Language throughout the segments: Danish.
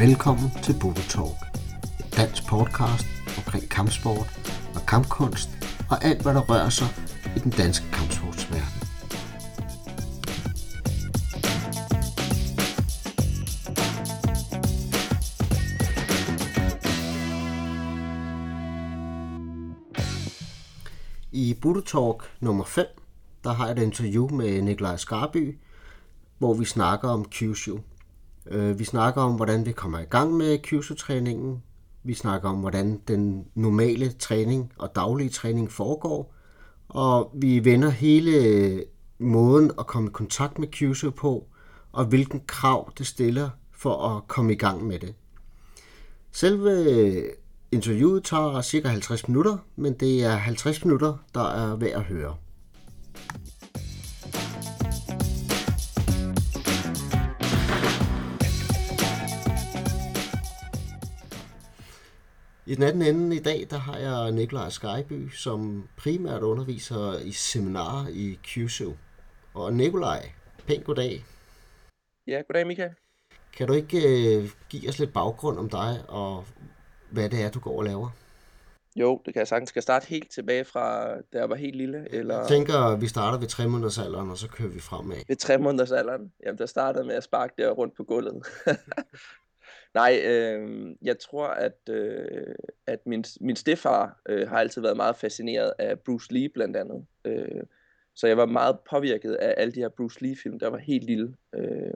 Velkommen til Budo Talk, et dansk podcast omkring kampsport og kampkunst og alt, hvad der rører sig i den danske kampsportsverden. I Budo Talk nummer 5, der har jeg et interview med Nikolaj Skarby, hvor vi snakker om Kyushu. Øh, Vi snakker om, hvordan vi kommer i gang med Kyushu-træningen. Vi snakker om, hvordan den normale træning og daglige træning foregår. Og vi vender hele måden at komme i kontakt med Kyushu på, og hvilken krav det stiller for at komme i gang med det. Selve interviewet tager cirka 50 minutter, men det er 50 minutter, der er værd at høre. I den anden ende i dag, der har jeg Nikolaj Skyby, som primært underviser i seminarer i Kyushu. Og Nikolaj, pænt goddag. Ja, goddag Mika. Kan du ikke øh, give os lidt baggrund om dig og hvad det er, du går og laver? Jo, det kan jeg sagtens. Skal starte helt tilbage fra, da jeg var helt lille? Eller Jeg tænker, vi starter ved 3 måneders alderen, og så kører vi fremad. ved tre måneders alderen? Jamen, der startede med at sparke der rundt på gulvet. Nej, øh, jeg tror, at, øh, at min, min stefar øh, har altid været meget fascineret af Bruce Lee blandt andet. Øh, så jeg var meget påvirket af alle de her Bruce Lee-film, der var helt lille. Øh,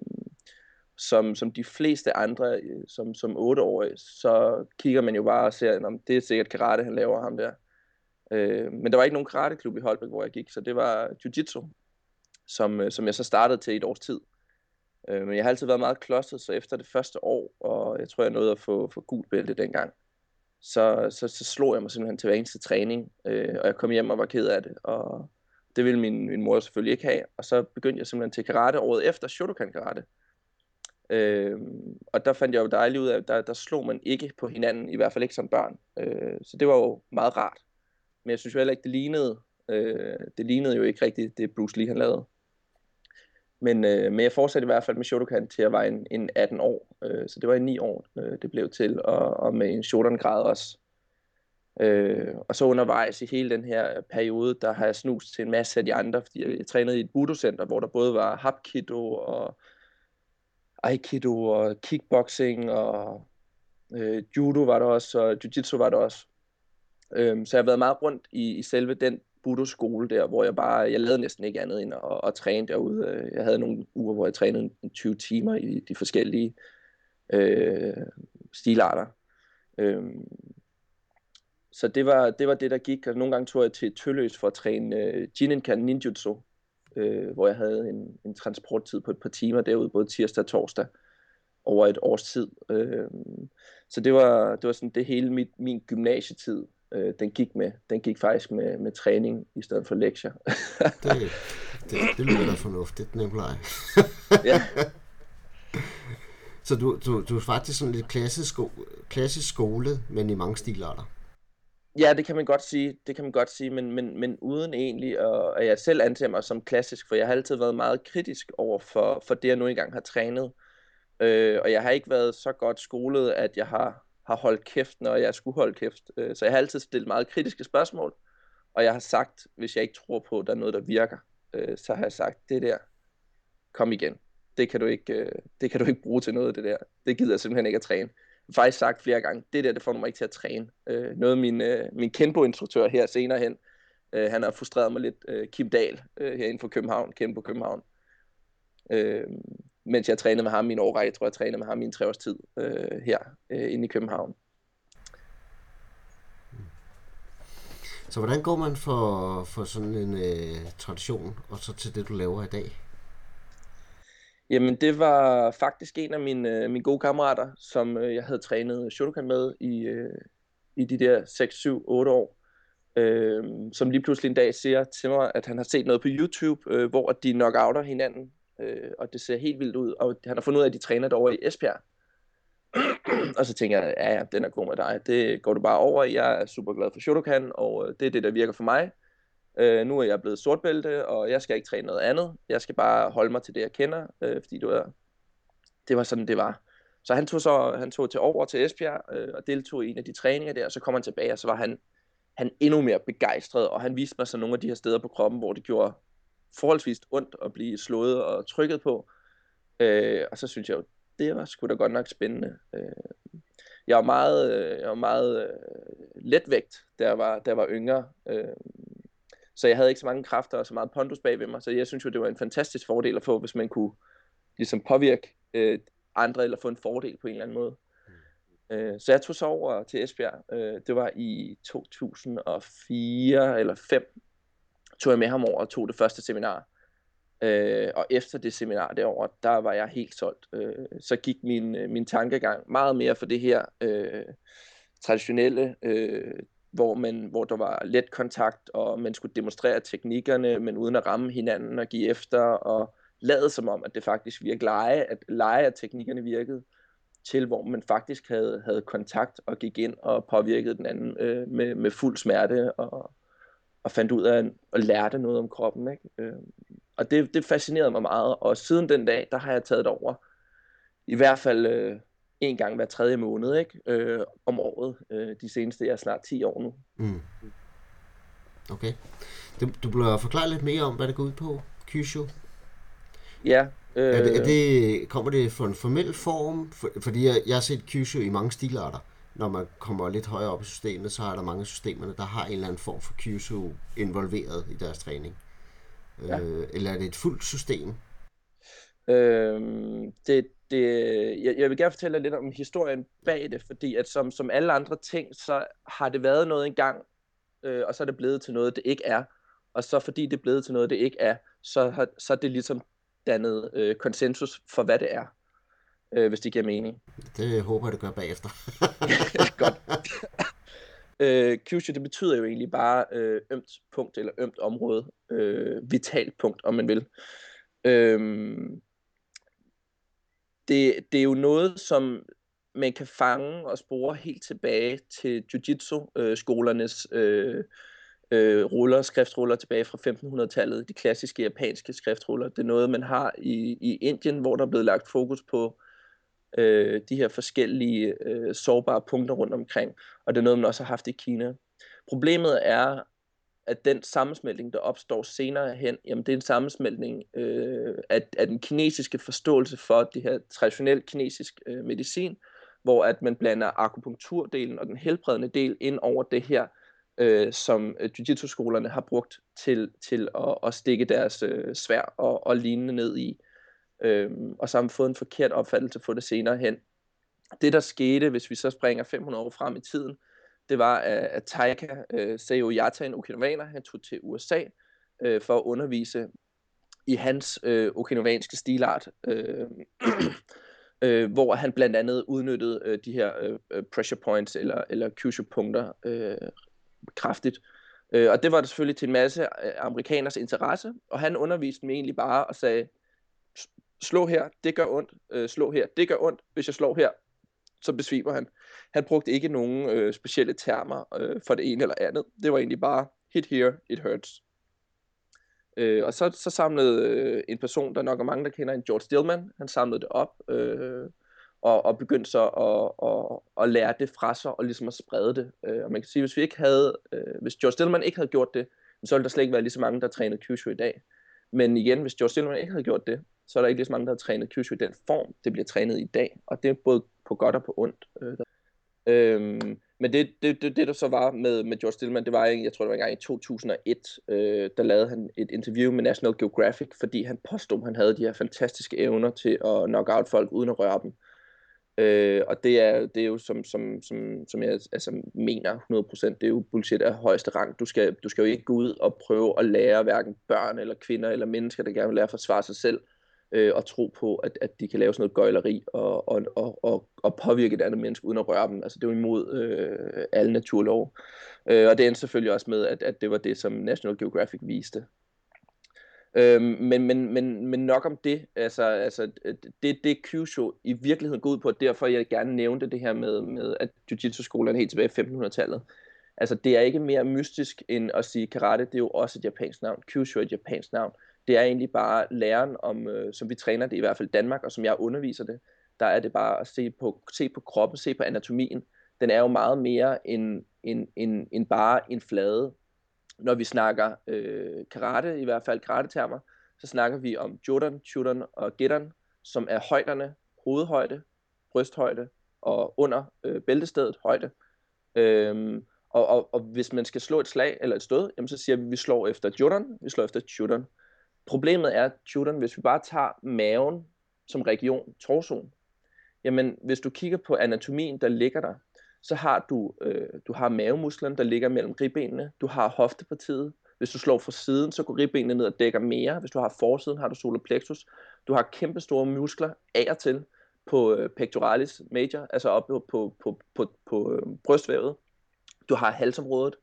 som, som de fleste andre, øh, som, som otteårige, så kigger man jo bare og ser, om det er sikkert karate, han laver ham der. Øh, men der var ikke nogen karateklub i Holbæk, hvor jeg gik, så det var jiu-jitsu, som, øh, som jeg så startede til i et års tid. Øh, men jeg har altid været meget klodset, så efter det første år, og jeg tror, jeg nåede at få, få gul bælte dengang, så, så, så slog jeg mig simpelthen til hver eneste træning, øh, og jeg kom hjem og var ked af det, og det ville min, min mor selvfølgelig ikke have, og så begyndte jeg simpelthen til karate året efter, Shotokan karate. Øh, og der fandt jeg jo dejligt ud af, at der, der slog man ikke på hinanden, i hvert fald ikke som børn. Øh, så det var jo meget rart. Men jeg synes jo heller ikke, det lignede, øh, det lignede jo ikke rigtigt det Bruce Lee han lavede. Men, øh, men jeg fortsatte i hvert fald med Shotokan til jeg var en, en 18 år. Øh, så det var i 9 år, øh, det blev til, og, og med en Shodan-grad også. Øh, og så undervejs i hele den her periode, der har jeg snust til en masse af de andre, fordi jeg, jeg trænede i et budo-center, hvor der både var hapkido og aikido og kickboxing og øh, judo var der også, og jiu-jitsu var der også. Øh, så jeg har været meget rundt i, i selve den budo-skole der, hvor jeg bare, jeg lavede næsten ikke andet end at, at træne derude. Øh, jeg havde nogle uger, hvor jeg trænede 20 timer i de forskellige øh, stilarter. Øh, så det var, det var det, der gik, og nogle gange tog jeg til Tølløs for at træne øh, Jininkan Ninjutsu, øh, hvor jeg havde en, en transporttid på et par timer derude, både tirsdag og torsdag, over et års tid. Øh, så det var, det var sådan det hele mit, min gymnasietid, øh, den gik med. Den gik faktisk med, med træning i stedet for lektier. Det, det, det lyder da fornuftigt, Nikolaj. ja, Så du, du, du er faktisk sådan lidt klassisk, sko- klassisk skole, men i mange stilarter. ja, det kan man godt sige, det kan man godt sige, men, men, men uden egentlig, at, at jeg selv anser mig som klassisk, for jeg har altid været meget kritisk over for, for det, jeg nu engang har trænet. Øh, og jeg har ikke været så godt skolet, at jeg har, har holdt kæft, når jeg skulle holde kæft. Øh, så jeg har altid stillet meget kritiske spørgsmål, og jeg har sagt, hvis jeg ikke tror på, at der er noget, der virker, øh, så har jeg sagt, det der, kom igen. Det kan, du ikke, øh, det kan du ikke bruge til noget, det der. Det gider jeg simpelthen ikke at træne. Jeg har faktisk sagt flere gange, det der, det får mig ikke til at træne. Øh, noget af min, øh, min Kenbo-instruktør her senere hen, øh, han har frustreret mig lidt, øh, Kim Dahl, øh, herinde for København, Kenbo København. Øh, mens jeg trænede med ham i en årrække, jeg tror jeg trænede med ham i en tre års tid øh, her øh, inde i København. Så hvordan går man for, for sådan en øh, tradition, og så til det, du laver i dag? Jamen, det var faktisk en af mine, øh, mine gode kammerater, som øh, jeg havde trænet Shotokan med i, øh, i de der 6, 7, 8 år. Øh, som lige pludselig en dag siger til mig, at han har set noget på YouTube, øh, hvor de knockouter hinanden, øh, og det ser helt vildt ud. Og han har fundet ud af, at de træner derovre i Esbjerg. og så tænker jeg, ja, ja, den er god med dig. Det går du bare over i. Jeg er super glad for Shotokan, og øh, det er det, der virker for mig. Øh, nu er jeg blevet sortbælte, og jeg skal ikke træne noget andet. Jeg skal bare holde mig til det, jeg kender, øh, fordi det var, det var sådan, det var. Så han tog, så, han tog til over til Esbjerg øh, og deltog i en af de træninger der, og så kom han tilbage, og så var han, han endnu mere begejstret, og han viste mig så nogle af de her steder på kroppen, hvor det gjorde forholdsvis ondt at blive slået og trykket på. Øh, og så synes jeg jo, det var sgu da godt nok spændende. Øh, jeg var meget, øh, jeg var meget øh, letvægt, da jeg var, da jeg var yngre. Øh, så jeg havde ikke så mange kræfter og så meget pondus bag ved mig, så jeg synes jo, det var en fantastisk fordel at få, hvis man kunne ligesom påvirke øh, andre eller få en fordel på en eller anden måde. Mm. Øh, så jeg tog så over til Esbjerg. Øh, det var i 2004 eller 5 tog jeg med ham over og tog det første seminar. Øh, og efter det seminar derovre, der var jeg helt solgt. Øh, så gik min, øh, min tankegang meget mere for det her øh, traditionelle, øh, hvor, man, hvor der var let kontakt, og man skulle demonstrere teknikkerne, men uden at ramme hinanden og give efter, og lade som om, at det faktisk virkede lege, at lege, at teknikkerne virkede, til hvor man faktisk havde, havde kontakt og gik ind og påvirkede den anden øh, med, med fuld smerte og, og fandt ud af og lærte noget om kroppen. Ikke? Øh, og det, det fascinerede mig meget, og siden den dag, der har jeg taget det over i hvert fald øh, en gang hver tredje måned ikke? Øh, om året, øh, de seneste, jeg er snart 10 år nu. Mm. Okay. Du, du bliver forklare lidt mere om, hvad det går ud på, Kyushu? Ja. Øh, er det, er det, kommer det for en formel form? For, fordi jeg, jeg har set Kyushu i mange stilarter når man kommer lidt højere op i systemet, så er der mange af systemerne, der har en eller anden form for QSO involveret i deres træning. Ja. Øh, eller er det et fuldt system? Øhm, det, det, jeg, jeg vil gerne fortælle lidt om historien bag det, fordi at som, som alle andre ting, så har det været noget engang, øh, og så er det blevet til noget, det ikke er. Og så fordi det er blevet til noget, det ikke er, så har så er det ligesom dannet øh, konsensus for, hvad det er øh, hvis det giver mening. Det håber jeg, det gør bagefter. Godt. øh, Kyushu, det betyder jo egentlig bare øh, ømt punkt eller ømt område. Øh, vitalt punkt, om man vil. Øh, det, det er jo noget, som man kan fange og spore helt tilbage til jiu-jitsu-skolernes øh, øh, ruller, skriftruller tilbage fra 1500-tallet, de klassiske japanske skriftruller. Det er noget, man har i, i Indien, hvor der er blevet lagt fokus på øh, de her forskellige øh, sårbare punkter rundt omkring, og det er noget, man også har haft i Kina. Problemet er, at den sammensmeltning, der opstår senere hen, jamen det er en sammensmeltning øh, af, af den kinesiske forståelse for det her traditionelle kinesisk øh, medicin, hvor at man blander akupunkturdelen og den helbredende del ind over det her, øh, som øh, jiu-jitsu-skolerne har brugt til, til at, at stikke deres øh, svær og, og lignende ned i øhm, og så har man fået en forkert opfattelse på det senere hen. Det der skete, hvis vi så springer 500 år frem i tiden, det var, at Taika øh, Seo Yata, en okinawaner, han tog til USA øh, for at undervise i hans øh, okinawanske stilart, øh, øh, hvor han blandt andet udnyttede øh, de her øh, øh pressure points eller, eller Kyushu-punkter øh, kraftigt. Øh, og det var det selvfølgelig til en masse øh, amerikaners interesse, og han underviste dem egentlig bare og sagde, slå her, det gør ondt, øh, slå her, det gør ondt, hvis jeg slår her, så besvimer han. Han brugte ikke nogen øh, specielle termer øh, for det ene eller andet. Det var egentlig bare, hit here, it hurts. Øh, og så, så samlede øh, en person, der nok er mange, der kender, en George Stillman, han samlede det op, øh, og, og begyndte så at, at, at lære det fra sig, og ligesom at sprede det. Øh, og man kan sige, hvis vi ikke havde, øh, hvis George Stillman ikke havde gjort det, så ville der slet ikke være lige så mange, der trænede Kyushu i dag. Men igen, hvis George Stillman ikke havde gjort det, så er der ikke lige så mange, der har trænet Kyushu i den form, det bliver trænet i dag. Og det er både på godt og på ondt. Øh, øhm, men det, det, det, det, der så var med, med George Stillman, det var, jeg tror, det var engang i 2001, øh, der lavede han et interview med National Geographic, fordi han påstod, at han havde de her fantastiske evner til at knock out folk uden at røre dem. Øh, og det er, det er jo, som, som, som, som jeg altså, mener 100%, det er jo bullshit af højeste rang. Du skal, du skal jo ikke gå ud og prøve at lære hverken børn eller kvinder eller mennesker, der gerne vil lære at forsvare sig selv, øh, og tro på, at, at de kan lave sådan noget gøjleri og, og, og, og, og påvirke et andet menneske uden at røre dem. Altså det er jo imod øh, alle naturlov. Øh, og det endte selvfølgelig også med, at, at det var det, som National Geographic viste. Øh, men, men, men, men nok om det, altså, altså det, det Kyushu i virkeligheden går ud på, derfor jeg gerne nævnte det her med, med at jiu-jitsu-skolerne helt tilbage i 1500-tallet. Altså det er ikke mere mystisk end at sige karate, det er jo også et japansk navn. Kyushu er et japansk navn det er egentlig bare læren om, øh, som vi træner det i hvert fald Danmark, og som jeg underviser det, der er det bare at se på, se på kroppen, se på anatomien. Den er jo meget mere end, end, end, end bare en flade. Når vi snakker øh, karate, i hvert fald karate-termer, så snakker vi om jodan, Chudan og Gedan, som er højderne, hovedhøjde, brysthøjde og under øh, bæltestedet højde. Øhm, og, og, og hvis man skal slå et slag eller et stød, jamen så siger vi, at vi slår efter jodan, vi slår efter Chudan. Problemet er, at hvis vi bare tager maven som region, torsoen, jamen hvis du kigger på anatomien, der ligger der, så har du, øh, du har mavemusklen, der ligger mellem ribbenene, du har hoftepartiet, hvis du slår fra siden, så går ribbenene ned og dækker mere. Hvis du har forsiden, har du solar plexus. Du har kæmpe store muskler af og til på øh, pectoralis major, altså oppe på, på, på, på, på øh, brystvævet. Du har halsområdet.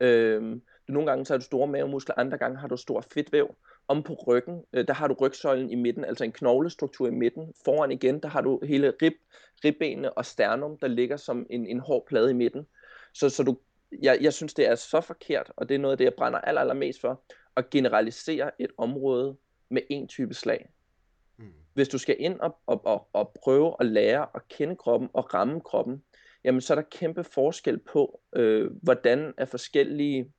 Øh, du, nogle gange så har du store mavemuskler, andre gange har du stor fedtvæv. Om på ryggen, øh, der har du rygsøjlen i midten, altså en knoglestruktur i midten. Foran igen, der har du hele rib, ribbenene og sternum, der ligger som en, en hård plade i midten. Så, så du, jeg, jeg synes, det er så forkert, og det er noget af det, jeg brænder aller, allermest for, at generalisere et område med en type slag. Mm. Hvis du skal ind og, og, og, og prøve at lære at kende kroppen og ramme kroppen, jamen så er der kæmpe forskel på, øh, hvordan er forskellige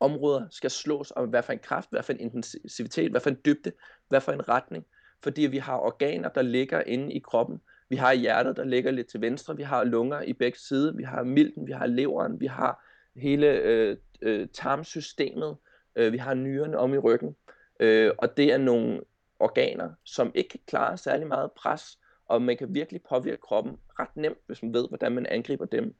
områder skal slås, og hvad for en kraft, hvad for en intensivitet, hvad for en dybde, hvad for en retning. Fordi vi har organer, der ligger inde i kroppen. Vi har hjertet, der ligger lidt til venstre. Vi har lunger i begge sider. Vi har milten, vi har leveren, vi har hele øh, øh, tarmsystemet. Øh, vi har nyrerne om i ryggen. Øh, og det er nogle organer, som ikke kan klare særlig meget pres, og man kan virkelig påvirke kroppen ret nemt, hvis man ved, hvordan man angriber dem.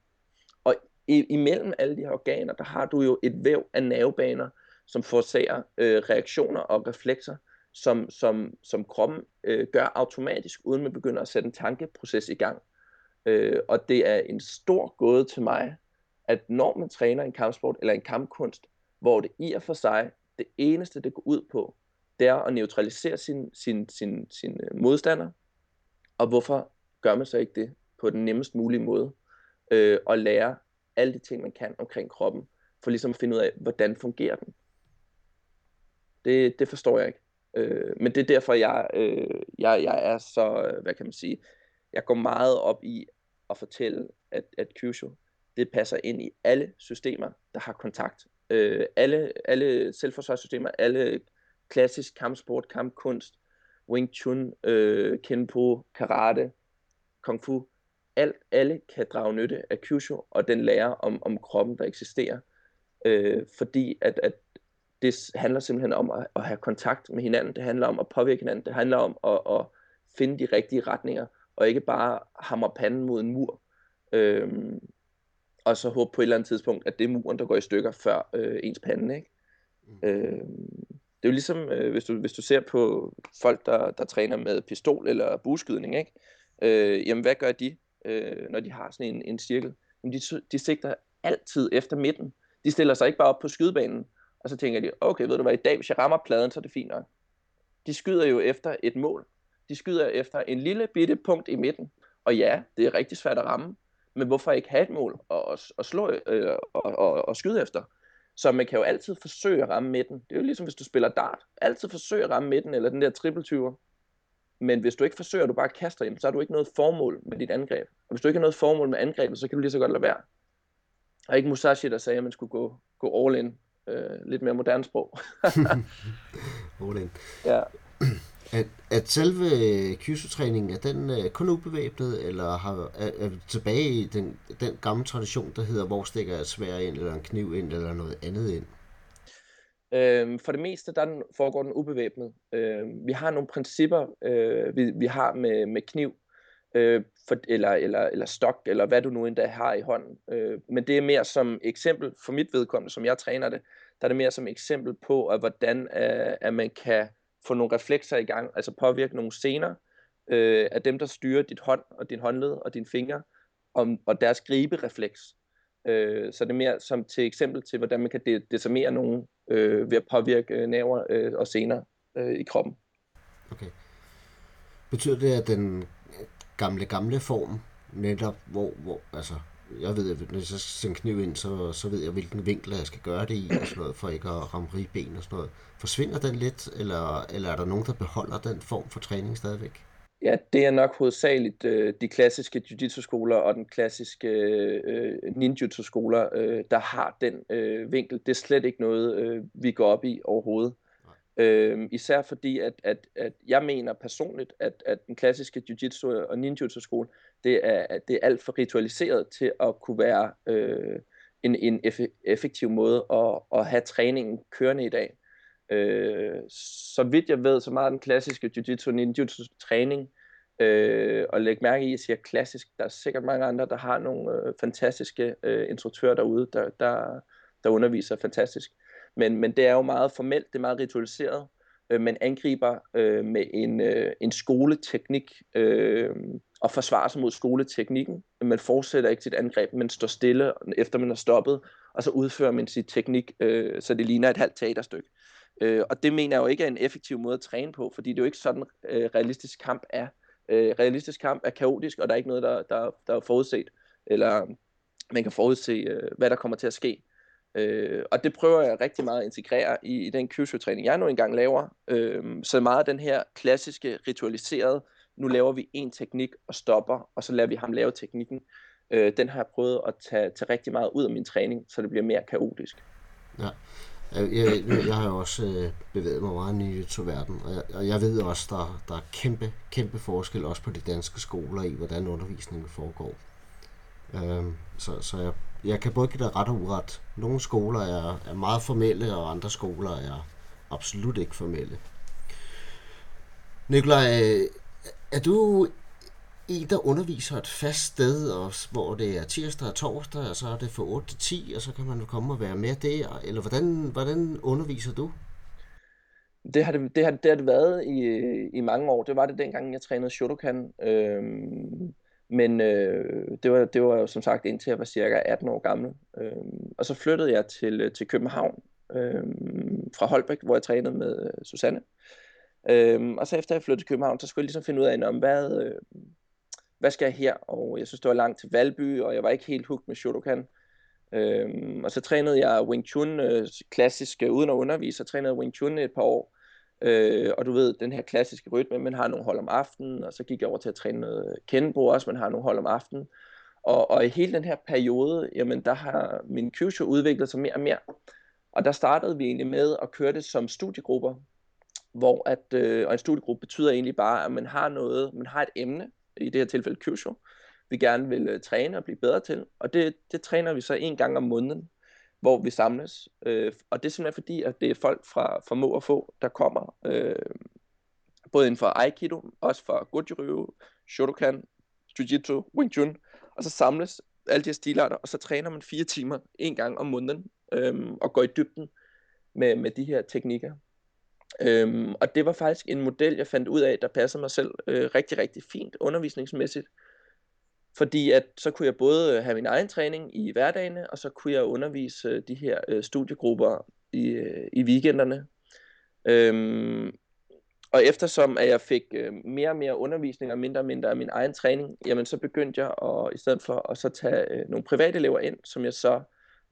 Imellem alle de her organer, der har du jo et væv af nervebaner, som forårsager øh, reaktioner og reflekser, som, som, som kroppen øh, gør automatisk, uden man begynder at sætte en tankeproces i gang. Øh, og det er en stor gåde til mig, at når man træner en kampsport eller en kampkunst, hvor det i og for sig, det eneste det går ud på, det er at neutralisere sin, sin, sin, sin øh, modstander, og hvorfor gør man så ikke det på den nemmest mulige måde, øh, og lære alle de ting, man kan omkring kroppen, for ligesom at finde ud af, hvordan fungerer den. Det, det forstår jeg ikke. Øh, men det er derfor, jeg, øh, jeg, jeg er så, øh, hvad kan man sige, jeg går meget op i at fortælle, at, at Kyushu, det passer ind i alle systemer, der har kontakt. Øh, alle, alle selvforsvarssystemer, alle klassisk kampsport, kampkunst, Wing Chun, øh, Kenpo, Karate, Kung Fu, alt, alle kan drage nytte af Kyushu, og den lærer om, om kroppen, der eksisterer. Øh, fordi at, at det handler simpelthen om at, at have kontakt med hinanden, det handler om at påvirke hinanden, det handler om at, at finde de rigtige retninger, og ikke bare hamre panden mod en mur. Øh, og så håbe på et eller andet tidspunkt, at det er muren, der går i stykker før øh, ens pande. Ikke? Mm. Øh, det er jo ligesom, øh, hvis, du, hvis du ser på folk, der, der træner med pistol eller buskydning, ikke? Øh, jamen hvad gør de, øh, når de har sådan en, en cirkel? Men de, de sigter altid efter midten. De stiller sig ikke bare op på skydebanen, og så tænker de, okay, ved du hvad, i dag, hvis jeg rammer pladen, så er det fint nok. De skyder jo efter et mål. De skyder efter en lille bitte punkt i midten. Og ja, det er rigtig svært at ramme, men hvorfor ikke have et mål og, og, slå, øh, og, og, og skyde efter? Så man kan jo altid forsøge at ramme midten. Det er jo ligesom hvis du spiller dart. Altid forsøge at ramme midten eller den der triple men hvis du ikke forsøger, du bare kaster ind, så har du ikke noget formål med dit angreb. Og hvis du ikke har noget formål med angrebet, så kan du lige så godt lade være. Og ikke Musashi, der sagde, at man skulle gå, gå all in. Øh, lidt mere moderne sprog. all in. Ja at, at selve kysu-træningen, er den uh, kun ubevæbnet, eller har, er, er tilbage i den, den gamle tradition, der hedder, hvor stikker et svær ind, eller en kniv ind, eller noget andet ind? Øh, for det meste, der foregår den ubevæbnet. Øhm, vi har nogle principper, øh, vi, vi har med, med kniv, øh, for, eller, eller, eller stok, eller hvad du nu endda har i hånden. Øh, men det er mere som eksempel, for mit vedkommende, som jeg træner det, der er det mere som eksempel på, at hvordan øh, at man kan få nogle reflekser i gang, altså påvirke nogle scener øh, af dem, der styrer dit hånd og din håndled og dine fingre, og, og deres griberefleks. Øh, så det er mere som til eksempel til, hvordan man kan de- decimere nogen øh, ved at påvirke øh, nerver øh, og sener øh, i kroppen. Okay. Betyder det, at den øh, gamle, gamle form, netop hvor, hvor altså, jeg ved, at når jeg så skal en kniv ind, så, så ved jeg, hvilken vinkel jeg skal gøre det i, og sådan noget, for ikke at ramme ben og sådan noget. Forsvinder den lidt, eller, eller er der nogen, der beholder den form for træning stadigvæk? Ja, det er nok hovedsageligt øh, de klassiske jiu-jitsu-skoler og den klassiske øh, ninjutsu-skoler, øh, der har den øh, vinkel. Det er slet ikke noget, øh, vi går op i overhovedet. Øh, især fordi, at, at, at jeg mener personligt, at, at den klassiske jiu-jitsu og ninjutsu-skole, det er, det er alt for ritualiseret til at kunne være øh, en, en effektiv måde at, at have træningen kørende i dag. Øh, så vidt jeg ved, så meget den klassiske jiu-jitsu ninjutsu træning, øh, og læg mærke i, at jeg siger klassisk, der er sikkert mange andre, der har nogle øh, fantastiske øh, instruktører derude, der, der, der underviser fantastisk. Men, men det er jo meget formelt, det er meget ritualiseret, øh, man angriber øh, med en, øh, en skoleteknik øh, og forsvarer sig mod skoleteknikken. Man fortsætter ikke sit angreb, men står stille, efter man har stoppet, og så udfører man sit teknik, øh, så det ligner et halvt teaterstykke. Øh, og det mener jeg jo ikke er en effektiv måde at træne på, fordi det er jo ikke sådan, øh, realistisk kamp er. Øh, realistisk kamp er kaotisk, og der er ikke noget, der, der, der er forudset, eller øh, man kan forudse, øh, hvad der kommer til at ske. Øh, og det prøver jeg rigtig meget at integrere i, i den kyushu-træning, jeg nu engang laver. Øh, så meget af den her klassiske, ritualiserede, nu laver vi en teknik og stopper, og så lader vi ham lave teknikken. Øh, den har jeg prøvet at tage, tage rigtig meget ud af min træning, så det bliver mere kaotisk. Ja. Jeg, jeg, jeg har jo også øh, bevæget mig meget i til verden og jeg, og jeg ved også, der, der er kæmpe, kæmpe forskel også på de danske skoler i, hvordan undervisningen foregår. Øhm, så så jeg, jeg kan både give dig ret og uret. Nogle skoler er, er meget formelle, og andre skoler er absolut ikke formelle. Nikolaj, øh, er du en, der underviser et fast sted, og hvor det er tirsdag og torsdag, og så er det fra 8 til 10, og så kan man komme og være med der? Eller hvordan, hvordan underviser du? Det har det, det, har, det har det været i, i mange år. Det var det dengang, jeg trænede Shotokan. Øhm, men øh, det, var, det var jo som sagt indtil jeg var cirka 18 år gammel. Øhm, og så flyttede jeg til, øh, til København øhm, fra Holbæk, hvor jeg trænede med øh, Susanne. Øhm, og så efter jeg flyttede til København, så skulle jeg ligesom finde ud af, om hvad, øh, hvad skal jeg her? Og jeg synes, det var langt til Valby, og jeg var ikke helt hooked med Shotokan. Øhm, og så trænede jeg Wing Chun øh, klassisk, øh, uden at undervise, så trænede jeg Wing Chun et par år. Øh, og du ved, den her klassiske rytme, man har nogle hold om aftenen, og så gik jeg over til at træne noget kendebo også, man har nogle hold om aftenen. Og, og i hele den her periode, jamen der har min Kyushu udviklet sig mere og mere. Og der startede vi egentlig med at køre det som studiegrupper, hvor at, øh, og en studiegruppe betyder egentlig bare, at man har noget, man har et emne, i det her tilfælde Kyushu, vi gerne vil øh, træne og blive bedre til. Og det, det træner vi så en gang om måneden, hvor vi samles. Øh, og det er simpelthen fordi, at det er folk fra, fra må og få, der kommer. Øh, både inden for Aikido, også fra Goju-Ryu, Shotokan, Jiu-Jitsu, Wing Chun. Og så samles alle de her stilarter, og så træner man fire timer en gang om måneden, øh, og går i dybden med, med de her teknikker. Øhm, og det var faktisk en model, jeg fandt ud af, der passede mig selv øh, rigtig, rigtig fint undervisningsmæssigt. Fordi at så kunne jeg både have min egen træning i hverdagene, og så kunne jeg undervise øh, de her øh, studiegrupper i, øh, i weekenderne. Øhm, og eftersom at jeg fik øh, mere og mere undervisning og mindre og mindre af min egen træning, jamen så begyndte jeg at, i stedet for at så tage øh, nogle private elever ind, som jeg så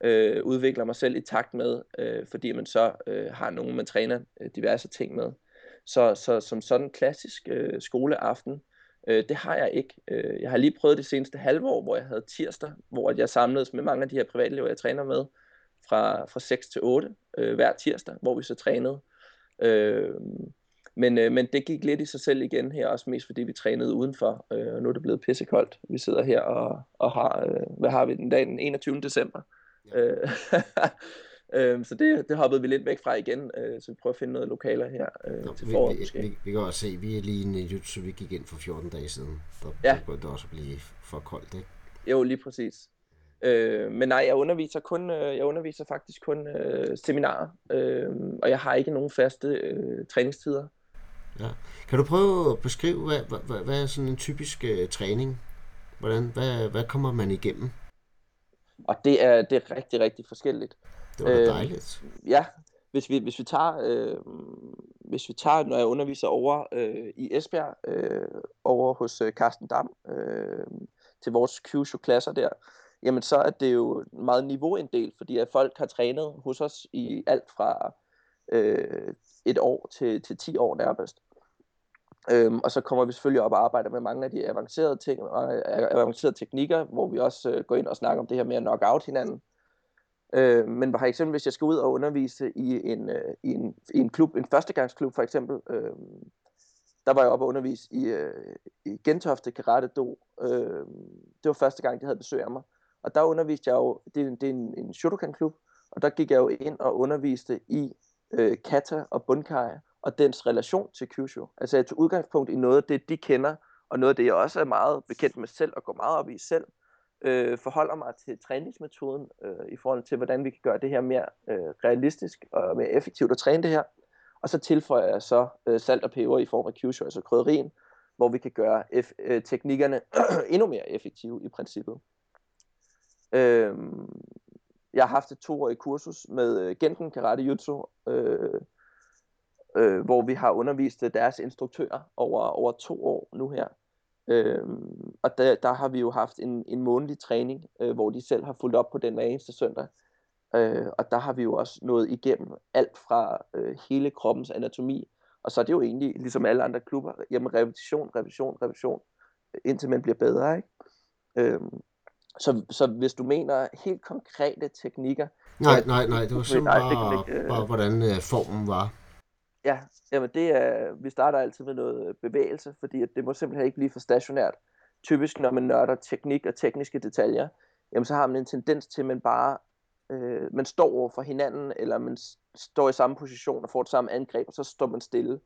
øh, udvikler mig selv i takt med, øh, fordi man så øh, har nogen, man træner øh, diverse ting med. Så, så som sådan klassisk øh, skoleaften, øh, det har jeg ikke. Øh, jeg har lige prøvet det seneste halve år, hvor jeg havde tirsdag, hvor jeg samledes med mange af de her privatelever, jeg træner med, fra, fra 6 til 8 øh, hver tirsdag, hvor vi så trænede. Øh, men, øh, men det gik lidt i sig selv igen her, også mest fordi vi trænede udenfor, øh, og nu er det blevet pissekoldt. Vi sidder her og, og har, øh, hvad har vi den dag, den 21. december. Øh, øh, så det, det hoppede vi lidt væk fra igen, øh, så vi prøver at finde noget lokaler her øh, Nå, til foråret vi, vi, vi, vi kan også se, vi er lige YouTube, så vi gik ind for 14 dage siden. Der ja. begyndte også at blive for koldt, ikke? Jo, lige præcis. Øh, men nej, jeg underviser kun, øh, jeg underviser faktisk kun øh, seminarer, øh, og jeg har ikke nogen faste øh, træningstider. Ja. Kan du prøve at beskrive, hvad, hvad, hvad, hvad er sådan en typisk øh, træning? Hvordan, hvad, hvad kommer man igennem? Og det er, det er rigtig, rigtig forskelligt. Det var øh, dejligt. Ja, hvis vi, hvis vi tager, øh, hvis vi tager, når jeg underviser over øh, i Esbjerg, øh, over hos øh, Carsten Dam, øh, til vores Kyushu-klasser der, jamen så er det jo meget niveauinddelt, fordi at folk har trænet hos os i alt fra øh, et år til, til 10 år nærmest. Øhm, og så kommer vi selvfølgelig op og arbejder med mange af de avancerede, ting, avancerede teknikker, hvor vi også øh, går ind og snakker om det her med at knock out hinanden. Øh, men for eksempel, hvis jeg skal ud og undervise i en, øh, i en, i en klub, en førstegangsklub for eksempel, øh, der var jeg oppe og undervise i, øh, i Gentofte Karate Do. Øh, det var første gang, de havde besøg af mig. Og der underviste jeg jo, det, det er en, en Shotokan-klub, og der gik jeg jo ind og underviste i øh, kata og bunkai og dens relation til Kyushu. Altså jeg tog udgangspunkt i noget af det, de kender, og noget af det, jeg også er meget bekendt med selv og går meget op i selv, øh, forholder mig til træningsmetoden øh, i forhold til, hvordan vi kan gøre det her mere øh, realistisk og mere effektivt at træne det her. Og så tilføjer jeg så øh, salt og peber i form af Kyushu, altså krydderien, hvor vi kan gøre F- øh, teknikkerne endnu mere effektive i princippet. Øh, jeg har haft et toårigt kursus med øh, Genken Karate Jutsu, øh, øh, hvor vi har undervist deres instruktører over, over to år nu her. Øh, og der, der har vi jo haft en, en månedlig træning, øh, hvor de selv har fulgt op på den hver eneste søndag. Øh, og der har vi jo også nået igennem alt fra øh, hele kroppens anatomi, og så er det jo egentlig, ligesom alle andre klubber, jamen repetition, repetition, repetition, indtil man bliver bedre, ikke? Øh, så, så hvis du mener helt konkrete teknikker... Nej, nej, nej, det var simpelthen bare, øh, bare, hvordan øh, formen var. Ja, jamen det er, vi starter altid med noget øh, bevægelse, fordi at det må simpelthen ikke blive for stationært. Typisk når man nørder teknik og tekniske detaljer, jamen så har man en tendens til, at man bare øh, man står over for hinanden, eller man står i samme position og får det samme angreb, og så står man stille.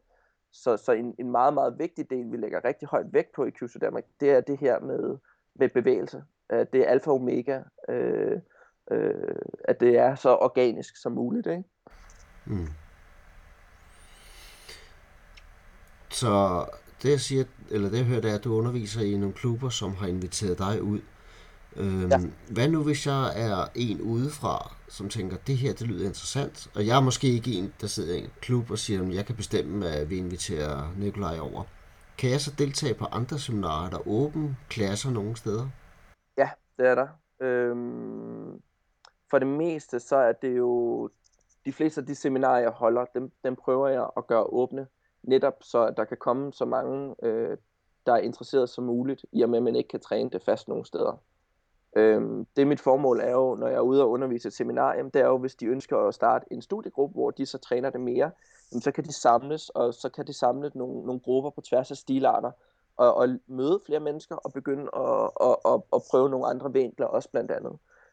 Så, så en, en meget, meget vigtig del, vi lægger rigtig højt vægt på i QC Danmark, det er det her med, med bevægelse. Det er alfa og omega, øh, øh, at det er så organisk som muligt. Ikke? Mm. Så det jeg siger, eller det jeg hører, det er, at du underviser i nogle klubber, som har inviteret dig ud. Øhm, ja. Hvad nu, hvis jeg er en udefra, som tænker, det her, det lyder interessant, og jeg er måske ikke en, der sidder i en klub og siger, at jeg kan bestemme, at vi inviterer Nikolaj over. Kan jeg så deltage på andre seminarer, der er åbne klasser nogle steder? Ja, det er der. Øhm, for det meste, så er det jo, de fleste af de seminarer, jeg holder, dem, dem prøver jeg at gøre åbne netop så at der kan komme så mange, øh, der er interesseret som muligt, i og med at man ikke kan træne det fast nogle steder. Øhm, det mit formål er jo, når jeg er ude og undervise et seminarium, det er jo, hvis de ønsker at starte en studiegruppe, hvor de så træner det mere, jamen, så kan de samles, og så kan de samle nogle, nogle grupper på tværs af stilarter, og, og møde flere mennesker, og begynde at, at, at, at prøve nogle andre vinkler også blandt andet.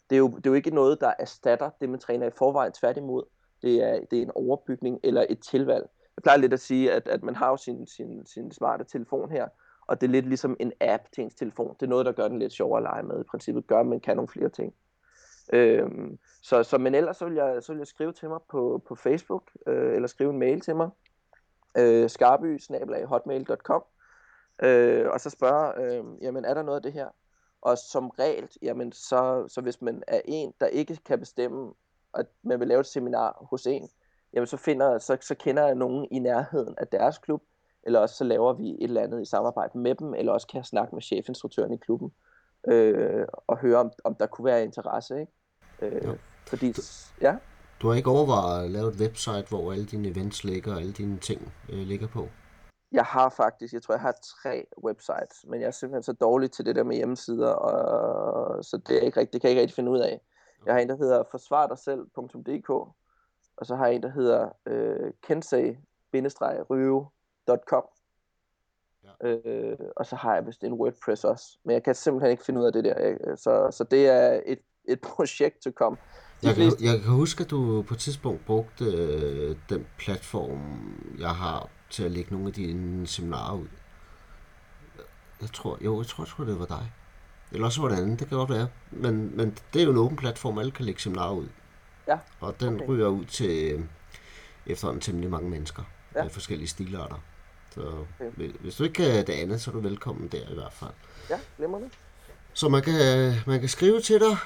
Det er, jo, det er jo ikke noget, der erstatter det, man træner i forvejen, tværtimod. Det er, det er en overbygning eller et tilvalg jeg plejer lidt at sige, at, at man har jo sin, sin, sin smarte telefon her, og det er lidt ligesom en app til ens telefon. Det er noget, der gør den lidt sjovere at lege med. I princippet gør, at man kan nogle flere ting. Øhm, så, så, men ellers så vil, jeg, så vil jeg skrive til mig på, på Facebook, øh, eller skrive en mail til mig, øh, skarby øh, og så spørge, øh, jamen er der noget af det her? Og som regel, jamen så, så hvis man er en, der ikke kan bestemme, at man vil lave et seminar hos en, jamen så, finder, så, så kender jeg nogen i nærheden af deres klub, eller også så laver vi et eller andet i samarbejde med dem, eller også kan jeg snakke med chefinstruktøren i klubben, øh, og høre, om, om der kunne være interesse. Ikke? Øh, ja. Fordi, du, ja. Du har ikke overvejet at lave et website, hvor alle dine events ligger, og alle dine ting øh, ligger på? Jeg har faktisk, jeg tror, jeg har tre websites, men jeg er simpelthen så dårlig til det der med hjemmesider, og, så det, er ikke det kan jeg ikke rigtig finde ud af. Jeg har en, der hedder forsvardigselv.dk, og så har jeg en, der hedder øh, kensei-ryve.com. Ja. Øh, og så har jeg vist en WordPress også. Men jeg kan simpelthen ikke finde ud af det der. Så, så det er et, et projekt til komme. Jeg kan, jeg kan huske, at du på et tidspunkt brugte øh, den platform, jeg har til at lægge nogle af dine seminarer ud. Jeg tror, jo, jeg tror, jeg tror det var dig. Eller også var det andet, det kan godt være. Men, men det er jo en åben platform, alle kan lægge seminarer ud. Ja. Og den okay. ryger ud til øh, efterhånden temmelig mange mennesker ja. med forskellige stilarter. Så okay. hvis du ikke kan det andet, så er du velkommen der i hvert fald. Ja, glemmer det. Så man kan, man kan skrive til dig,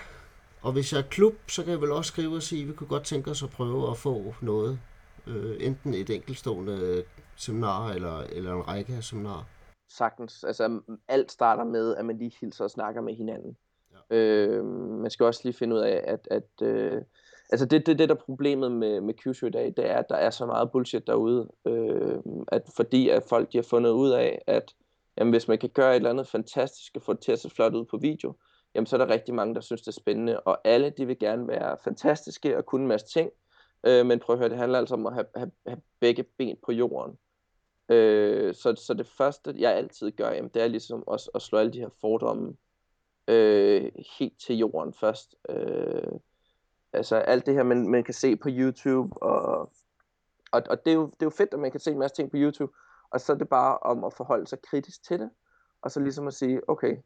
og hvis jeg er klub, så kan jeg vel også skrive og sige, at vi kunne godt tænke os at prøve at få noget. Øh, enten et enkeltstående seminar, eller, eller en række af seminarer. Sagtens. Altså, alt starter med, at man lige hilser og snakker med hinanden. Ja. Øh, man skal også lige finde ud af, at, at øh, altså det, det, det der er problemet med, med Kyushu i dag, det er, at der er så meget bullshit derude, øh, at fordi at folk de har fundet ud af, at jamen, hvis man kan gøre et eller andet fantastisk og få det til at se flot ud på video, jamen så er der rigtig mange, der synes, det er spændende, og alle de vil gerne være fantastiske og kunne en masse ting, øh, men prøv at høre, det handler altså om at have, have, have begge ben på jorden. Øh, så, så det første, jeg altid gør, jamen, det er ligesom at, at slå alle de her fordomme øh, helt til jorden først. Øh, altså alt det her, man, man kan se på YouTube, og, og, og det, er jo, det er jo fedt, at man kan se en masse ting på YouTube, og så er det bare om at forholde sig kritisk til det, og så ligesom at sige, okay,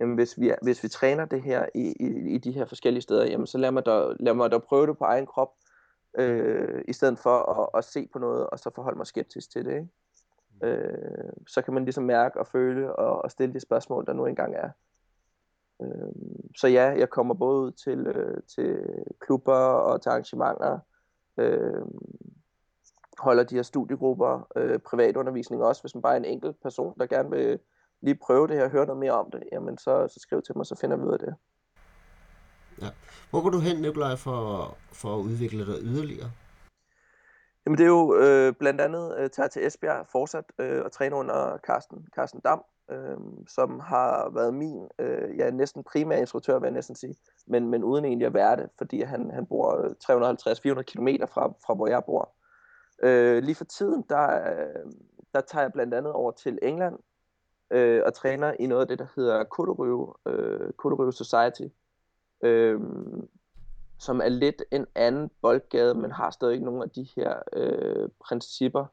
jamen hvis vi, hvis vi træner det her i, i, i de her forskellige steder, jamen så lad mig da, lad mig da prøve det på egen krop, øh, i stedet for at, at se på noget, og så forholde mig skeptisk til det. Ikke? Øh, så kan man ligesom mærke og føle og, og stille de spørgsmål, der nu engang er. Øh, så ja, jeg kommer både ud til, øh, til klubber og til arrangementer, øh, holder de her studiegrupper, øh, privatundervisning også, hvis man bare er en enkelt person, der gerne vil lige prøve det her høre noget mere om det, jamen så, så skriv til mig, så finder vi ud af det. Ja. Hvor går du hen, Nikolaj, for, for at udvikle dig yderligere? Jamen det er jo øh, blandt andet øh, tager til Esbjerg fortsat øh, og træner under Carsten, Carsten Dam, øh, som har været min, øh, ja næsten primær instruktør, vil jeg næsten sige, men, men uden egentlig at være det, fordi han, han bor øh, 350-400 km fra, fra hvor jeg bor. Øh, lige for tiden, der, øh, der tager jeg blandt andet over til England øh, og træner i noget af det, der hedder Kodorøve, øh, Kodorøve Society, øh, som er lidt en anden boldgade, men har stadig nogle af de her øh, principper.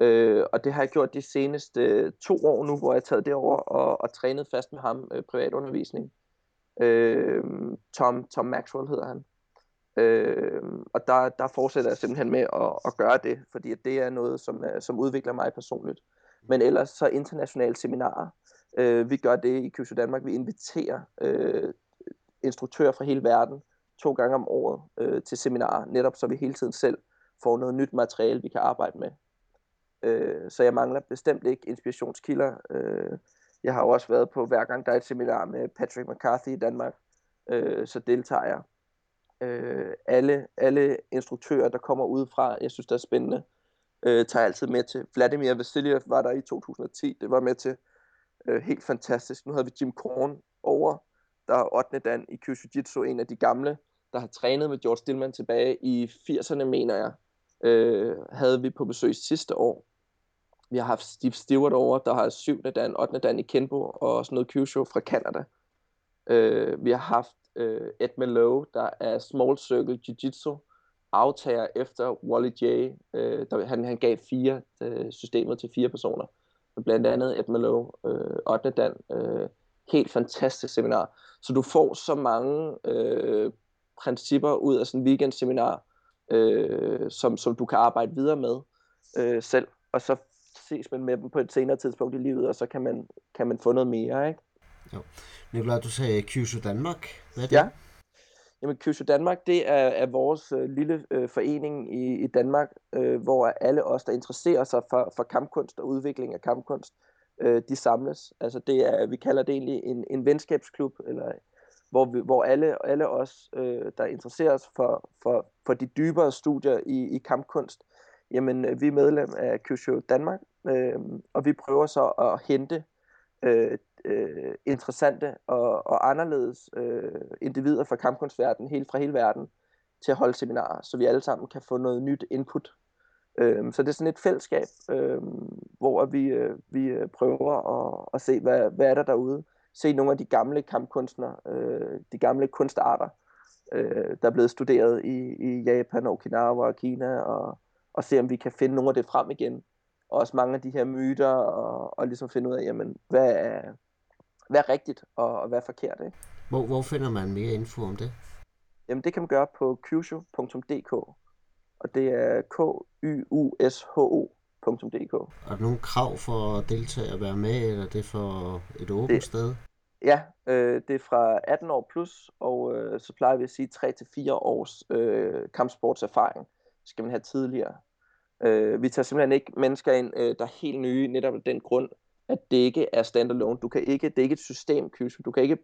Øh, og det har jeg gjort de seneste øh, to år nu, hvor jeg har taget det over og, og trænet fast med ham øh, privatundervisning. Øh, Tom, Tom Maxwell hedder han. Øh, og der, der fortsætter jeg simpelthen med at, at gøre det, fordi det er noget, som, øh, som udvikler mig personligt. Men ellers så internationale seminarer. Øh, vi gør det i Kyushu Danmark. Vi inviterer øh, instruktører fra hele verden to gange om året øh, til seminarer, netop så vi hele tiden selv får noget nyt materiale, vi kan arbejde med. Øh, så jeg mangler bestemt ikke inspirationskilder. Øh, jeg har jo også været på, hver gang der er et seminar med Patrick McCarthy i Danmark, øh, så deltager jeg. Øh, alle, alle instruktører, der kommer udefra, jeg synes, det er spændende, øh, tager jeg altid med til. Vladimir Vasiljev var der i 2010, det var med til. Øh, helt fantastisk. Nu havde vi Jim Korn over, der er 8. dan i Kyushu en af de gamle, der har trænet med George Stillman tilbage i 80'erne, mener jeg, øh, havde vi på besøg sidste år. Vi har haft Steve Stewart over, der har 7. dan, 8. dan i Kenbo, og sådan noget Kyushu fra Canada. Øh, vi har haft øh, Ed Melo, der er Small Circle Jiu-Jitsu, aftager efter Wally J. Øh, der, han, han gav fire øh, systemet til fire personer. Blandt andet Ed Melo, øh, 8. dan, øh, helt fantastisk seminar. Så du får så mange øh, principper ud af sådan en weekendseminar, øh, som, som du kan arbejde videre med øh, selv, og så ses man med dem på et senere tidspunkt i livet, og så kan man, kan man få noget mere, ikke? Jo. Nikolaj, du sagde Kyushu Danmark. Hvad er det? Ja. Jamen, Kyushu Danmark, det er, er vores øh, lille øh, forening i, i Danmark, øh, hvor alle os, der interesserer sig for, for kampkunst og udvikling af kampkunst, øh, de samles. Altså det er, vi kalder det egentlig en, en venskabsklub, eller hvor, vi, hvor alle, alle os, øh, der interesserer os for, for, for de dybere studier i, i kampkunst, jamen øh, vi er medlem af Kyushu Danmark, øh, og vi prøver så at hente øh, øh, interessante og, og anderledes øh, individer fra kampkunstverdenen, helt fra hele verden, til at holde seminarer, så vi alle sammen kan få noget nyt input. Øh, så det er sådan et fællesskab, øh, hvor vi, øh, vi øh, prøver at, at se, hvad, hvad er der derude. Se nogle af de gamle kampkunstnere, øh, de gamle kunstarter, øh, der er blevet studeret i, i Japan, Okinawa og Kina, og, og se om vi kan finde nogle af det frem igen. Og også mange af de her myter, og, og ligesom finde ud af, jamen, hvad er, hvad er rigtigt, og, og hvad er forkert. Ikke? Hvor, hvor finder man mere info om det? Jamen, det kan man gøre på kyushu.dk, og det er k y u s h odk Er der nogle krav for at deltage og være med, eller er det for et åbent det, sted? Ja, øh, det er fra 18 år plus, og øh, så plejer vi at sige 3-4 års øh, kampsportserfaring skal man have tidligere. Øh, vi tager simpelthen ikke mennesker ind, øh, der er helt nye, netop af den grund, at det ikke er standalone. Du kan ikke, det er ikke et system, Du kan ikke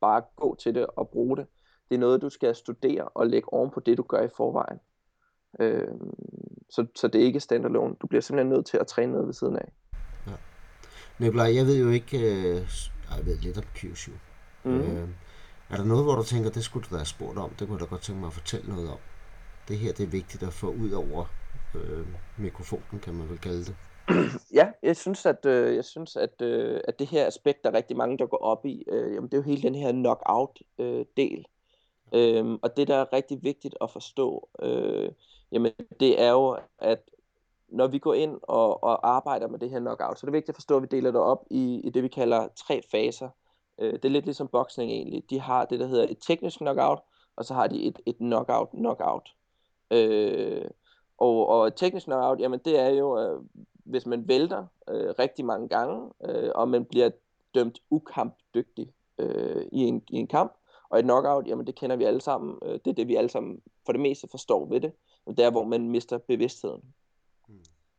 bare gå til det og bruge det. Det er noget, du skal studere og lægge oven på det, du gør i forvejen. Øh, så, så det er ikke standalone. Du bliver simpelthen nødt til at træne noget ved siden af. Ja. Nikolaj, jeg ved jo ikke, øh, jeg ved lidt om Kyushu. Mm. Øh, er der noget, hvor du tænker, det skulle du da have spurgt om? Det kunne du da godt tænke mig at fortælle noget om. Det her det er vigtigt at få ud over øh, mikrofonen, kan man vel kalde det. Ja, jeg synes, at, øh, jeg synes, at, øh, at det her aspekt, der er rigtig mange, der går op i, øh, jamen, det er jo hele den her knockout-del. Øh, øh, og det, der er rigtig vigtigt at forstå, øh, jamen, det er jo, at når vi går ind og, og arbejder med det her knockout, så er det vigtigt at forstå, at vi deler det op i, i det, vi kalder tre faser. Øh, det er lidt ligesom boksning egentlig. De har det, der hedder et teknisk knockout, og så har de et, et knockout-knockout. Øh, og, og teknisk knockout, jamen det er jo, øh, hvis man vælter øh, rigtig mange gange, øh, og man bliver dømt ukampdygtig øh, i, en, i en kamp, og et knockout, jamen det kender vi alle sammen, øh, det er det vi alle sammen for det meste forstår ved det, det er hvor man mister bevidstheden. Mm.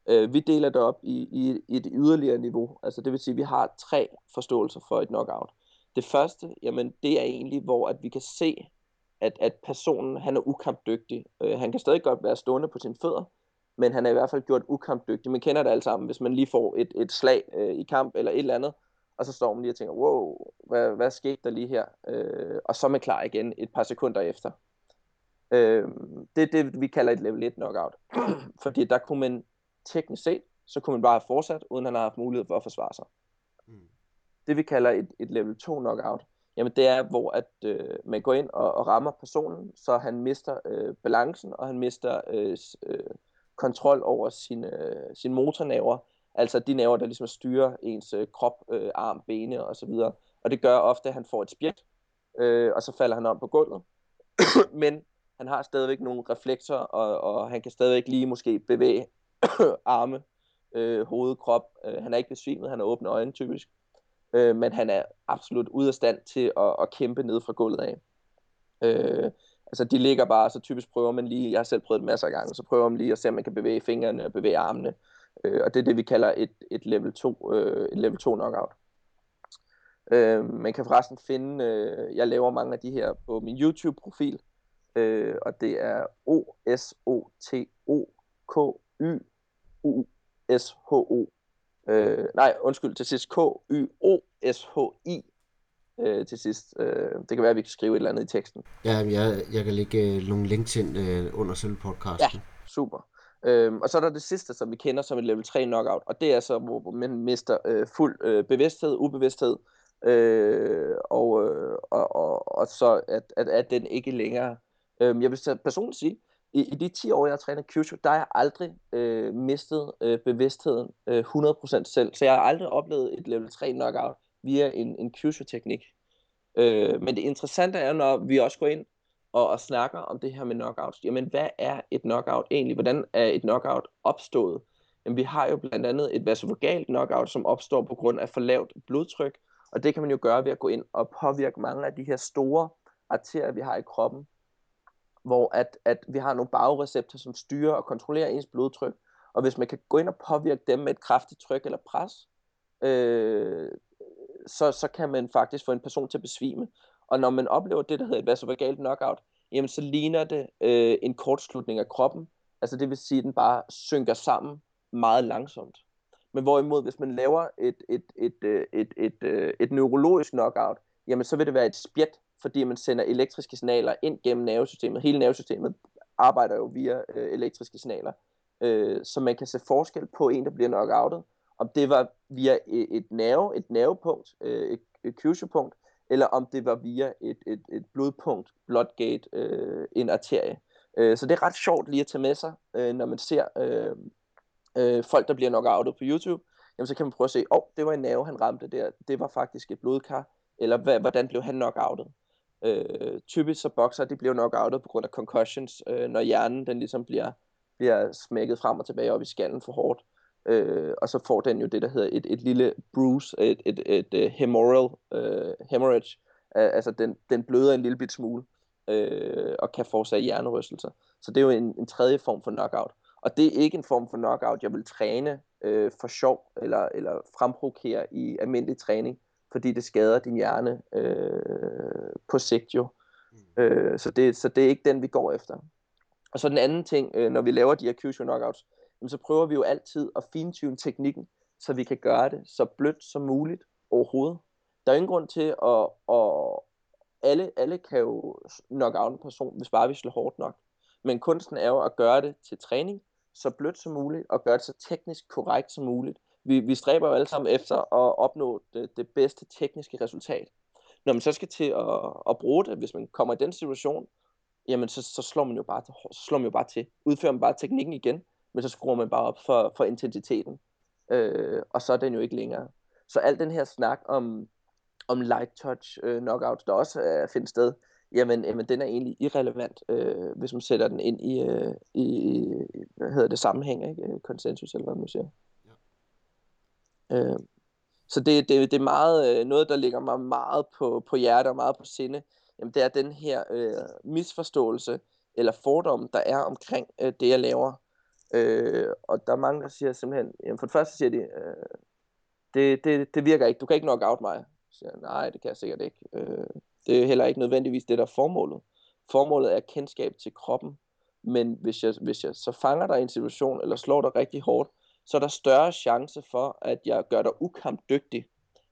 Øh, vi deler det op i, i, i et yderligere niveau, altså det vil sige, at vi har tre forståelser for et knockout. Det første, jamen det er egentlig, hvor at vi kan se, at, at personen han er ukampdygtig. Øh, han kan stadig godt være stående på sine fødder, men han er i hvert fald gjort ukampdygtig. Man kender det alle sammen, hvis man lige får et, et slag øh, i kamp eller et eller andet, og så står man lige og tænker, wow, hvad, hvad skete der lige her? Øh, og så er man klar igen et par sekunder efter. Øh, det er det, vi kalder et level 1 knockout. Fordi der kunne man teknisk set, så kunne man bare have fortsat, uden han har haft mulighed for at forsvare sig. Mm. Det vi kalder et, et level 2 knockout, jamen det er, hvor at øh, man går ind og, og rammer personen, så han mister øh, balancen, og han mister øh, øh, kontrol over sine, øh, sine motornaver, altså de naver, der ligesom styrer ens øh, krop, øh, arm, bene og så videre. Og det gør ofte, at han får et spjæt, øh, og så falder han om på gulvet. Men han har stadigvæk nogle reflekser, og, og han kan stadigvæk lige måske bevæge arme, øh, hoved, krop. Øh, han er ikke besvimet, han har åbne øjne typisk. Øh, men han er absolut ude af stand til at, at kæmpe ned fra gulvet af. Øh, altså de ligger bare, så typisk prøver man lige, jeg har selv prøvet det masser af gange, så prøver man lige at se, om man kan bevæge fingrene og bevæge armene. Øh, og det er det, vi kalder et, et level 2, øh, et level 2 knockout. Øh, man kan forresten finde, øh, jeg laver mange af de her på min YouTube-profil, øh, og det er O-S-O-T-O-K-Y-U-S-H-O. Øh, nej, undskyld, til sidst K-Y-O-S-H-I øh, til sidst. Øh, det kan være, at vi kan skrive et eller andet i teksten. Ja, jeg, jeg kan lægge øh, nogle links ind øh, under selve podcasten. Ja, super. Øhm, og så er der det sidste, som vi kender som et level 3 knockout, og det er så, hvor man mister øh, fuld øh, bevidsthed, ubevidsthed, øh, og, øh, og, og, og så at, at, at den ikke længere. Øh, jeg vil personligt sige, i, i de 10 år, jeg har trænet Kyushu, der har jeg aldrig øh, mistet øh, bevidstheden øh, 100% selv. Så jeg har aldrig oplevet et level 3 knockout via en, en Kyushu-teknik. Øh, men det interessante er, når vi også går ind og, og snakker om det her med knockouts. Jamen, hvad er et knockout egentlig? Hvordan er et knockout opstået? Jamen, vi har jo blandt andet et vasovagalt knockout, som opstår på grund af for lavt blodtryk, og det kan man jo gøre ved at gå ind og påvirke mange af de her store arterier, vi har i kroppen, hvor at, at vi har nogle bagreceptorer, som styrer og kontrollerer ens blodtryk, og hvis man kan gå ind og påvirke dem med et kraftigt tryk eller pres, øh, så, så kan man faktisk få en person til at besvime. Og når man oplever det, der hedder et vasovagalt knockout, jamen så ligner det øh, en kortslutning af kroppen. Altså det vil sige, at den bare synker sammen meget langsomt. Men hvorimod, hvis man laver et, et, et, øh, et, et, et, et, et neurologisk knockout, jamen så vil det være et spjæt, fordi man sender elektriske signaler ind gennem nervesystemet. Hele nervesystemet arbejder jo via øh, elektriske signaler. Øh, så man kan se forskel på en, der bliver knockoutet, om det var via et, et nerve, et nervepunkt, øh, et, et punkt eller om det var via et, et, et blodpunkt, bloodgate, øh, en arterie. Øh, så det er ret sjovt lige at tage med sig, øh, når man ser øh, øh, folk, der bliver knockoutet på YouTube. Jamen, så kan man prøve at se, åh, oh, det var en nerve, han ramte der. Det var faktisk et blodkar. Eller hvad, hvordan blev han knockoutet? Øh, typisk så bokser, de bliver knockoutet på grund af concussions, øh, når hjernen den ligesom bliver, bliver smækket frem og tilbage op i skallen for hårdt. Øh, og så får den jo det, der hedder et, et lille bruise, et, et, et, øh, et hemoral, øh, hemorrhage. Altså den, den bløder en lille bit smule øh, og kan forårsage hjernerystelser. Så det er jo en, en tredje form for knockout. Og det er ikke en form for knockout, jeg vil træne øh, for sjov eller, eller fremprovokere i almindelig træning, fordi det skader din hjerne uh, på sigt jo. Øh, så, det, så det er ikke den, vi går efter. Og så den anden ting, øh, når vi laver de her Kyushu knockouts, jamen, så prøver vi jo altid at fintune teknikken, så vi kan gøre det så blødt som muligt overhovedet. Der er ingen grund til at, at alle, alle kan jo nok out en person, hvis bare vi slår hårdt nok. Men kunsten er jo at gøre det til træning, så blødt som muligt, og gøre det så teknisk korrekt som muligt. Vi, vi stræber jo alle sammen efter at opnå det, det bedste tekniske resultat. Når man så skal til at, at bruge det, hvis man kommer i den situation, jamen så, så slår man jo bare, så slår man jo bare til. Udfører man bare teknikken igen, men så skruer man bare op for, for intensiteten. Øh, og så er den jo ikke længere. Så al den her snak om, om light touch øh, knockouts, der også er findes sted, jamen, jamen den er egentlig irrelevant, øh, hvis man sætter den ind i, øh, i hvad hedder det, sammenhæng, ikke? konsensus, eller hvad man siger. Øh, så det, det, det er meget, øh, noget, der ligger mig meget på, på hjerte og meget på sinde, jamen det er den her øh, misforståelse eller fordom, der er omkring øh, det, jeg laver. Øh, og der er mange, der siger simpelthen, jamen for det første siger de, øh, det, det, det virker ikke, du kan ikke nok out mig. Så siger nej, det kan jeg sikkert ikke. Øh, det er heller ikke nødvendigvis det, der er formålet. Formålet er kendskab til kroppen, men hvis jeg, hvis jeg så fanger dig i en situation, eller slår dig rigtig hårdt, så er der større chance for, at jeg gør dig ukampdygtig,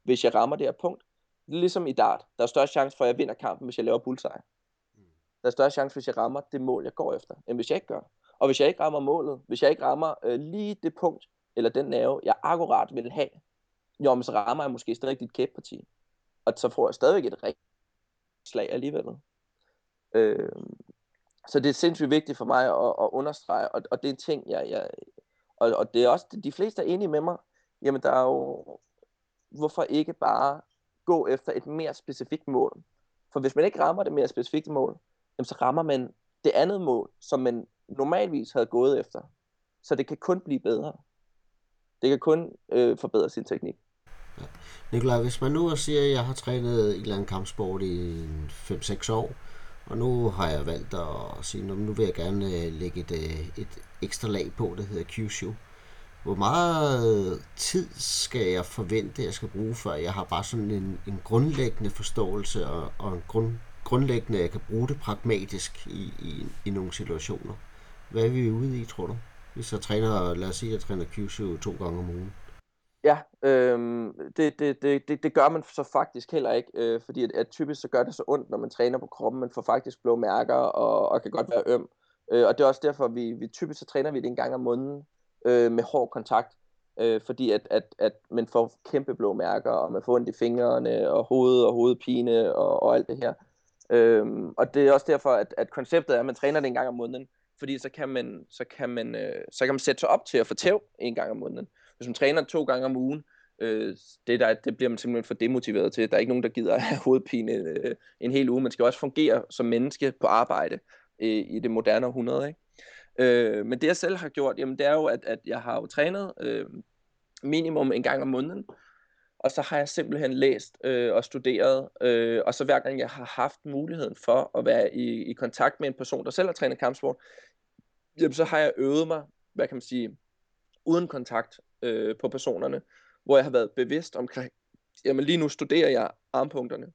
hvis jeg rammer det her punkt. Det er ligesom i dart. Der er større chance for, at jeg vinder kampen, hvis jeg laver bullseye. Der er større chance, hvis jeg rammer det mål, jeg går efter, end hvis jeg ikke gør. Og hvis jeg ikke rammer målet, hvis jeg ikke rammer øh, lige det punkt, eller den nerve, jeg akkurat vil have, jo, men så rammer jeg måske stadig dit kæbeparti. Og så får jeg stadigvæk et rigtigt slag alligevel. Øh, så det er sindssygt vigtigt for mig at, at understrege, og, og det er en ting, jeg, jeg og, og det er også, de fleste er enige med mig, jamen der er jo, hvorfor ikke bare gå efter et mere specifikt mål? For hvis man ikke rammer det mere specifikke mål, jamen så rammer man det andet mål, som man normalvis havde gået efter. Så det kan kun blive bedre. Det kan kun øh, forbedre sin teknik. Ja. Nikolaj, hvis man nu siger, at jeg har trænet en eller anden kampsport i 5-6 år, og nu har jeg valgt at sige, at nu vil jeg gerne øh, lægge et, øh, et ekstra lag på, der hedder Kyushu. Hvor meget tid skal jeg forvente, jeg skal bruge, før jeg har bare sådan en, en grundlæggende forståelse og, og en grund, grundlæggende, at jeg kan bruge det pragmatisk i, i, i nogle situationer. Hvad er vi ude i, tror du? Hvis jeg træner, lad os sige, jeg træner Kyushu to gange om ugen. Ja, øh, det, det, det, det, det gør man så faktisk heller ikke, øh, fordi at, at typisk så gør det så ondt, når man træner på kroppen, man får faktisk blå mærker og, og kan godt være øm. Øh, Øh, og det er også derfor, vi, vi typisk så træner vi det en gang om måneden øh, med hård kontakt, øh, fordi at, at, at man får kæmpe blå mærker, og man får ondt i fingrene, og hovedet og hovedpine og, og alt det her. Øh, og det er også derfor, at, at konceptet er, at man træner det en gang om måneden, fordi så kan man, så kan man, øh, så kan man sætte sig op til at få tæv en gang om måneden. Hvis man træner to gange om ugen, øh, det, der, det bliver man simpelthen for demotiveret til. Der er ikke nogen, der gider at have hovedpine øh, en hel uge. Man skal også fungere som menneske på arbejde øh, i det moderne århundrede. Ikke? Øh, men det jeg selv har gjort, jamen, det er jo, at, at jeg har jo trænet øh, minimum en gang om måneden. Og så har jeg simpelthen læst øh, og studeret, øh, og så hver gang jeg har haft muligheden for at være i, i kontakt med en person, der selv har trænet kampsport, jamen, så har jeg øvet mig, hvad kan man sige, uden kontakt øh, på personerne, hvor jeg har været bevidst omkring, jamen lige nu studerer jeg armpunkterne.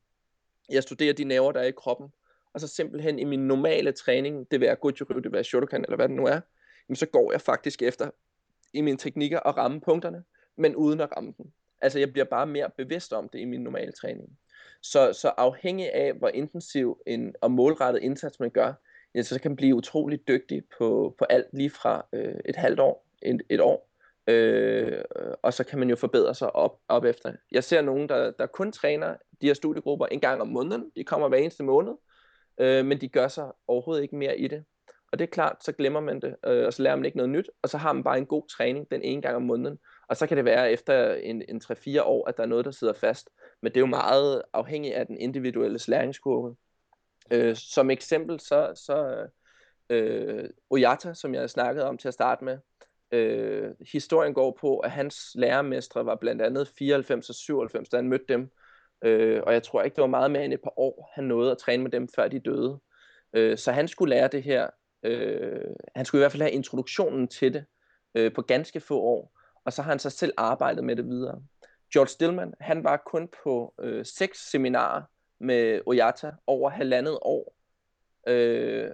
Jeg studerer de nerver, der er i kroppen, og så simpelthen i min normale træning, det vil være Goju det vil være Shotokan, eller hvad det nu er, jamen så går jeg faktisk efter i mine teknikker at ramme punkterne, men uden at ramme dem. Altså jeg bliver bare mere bevidst om det i min normale træning. Så, så afhængig af, hvor intensiv en, og målrettet indsats man gør, ja, så kan man blive utrolig dygtig på, på alt lige fra øh, et halvt år, et, et år, øh, og så kan man jo forbedre sig op, op efter. Jeg ser nogen, der, der kun træner de her studiegrupper en gang om måneden. De kommer hver eneste måned, øh, men de gør sig overhovedet ikke mere i det. Og det er klart, så glemmer man det, øh, og så lærer man ikke noget nyt, og så har man bare en god træning den ene gang om måneden. Og så kan det være efter en, en 3-4 år, at der er noget, der sidder fast. Men det er jo meget afhængigt af den individuelle læringskurve. Øh, som eksempel, så, så øh, Oyata, som jeg snakkede om til at starte med, øh, historien går på, at hans lærermestre var blandt andet 94 og 97, da han mødte dem. Øh, og jeg tror ikke, det var meget mere end et par år, han nåede at træne med dem, før de døde. Øh, så han skulle lære det her. Øh, han skulle i hvert fald have introduktionen til det øh, på ganske få år. Og så har han så selv arbejdet med det videre. George Stillman, han var kun på øh, seks seminarer med Oyata over halvandet år, øh,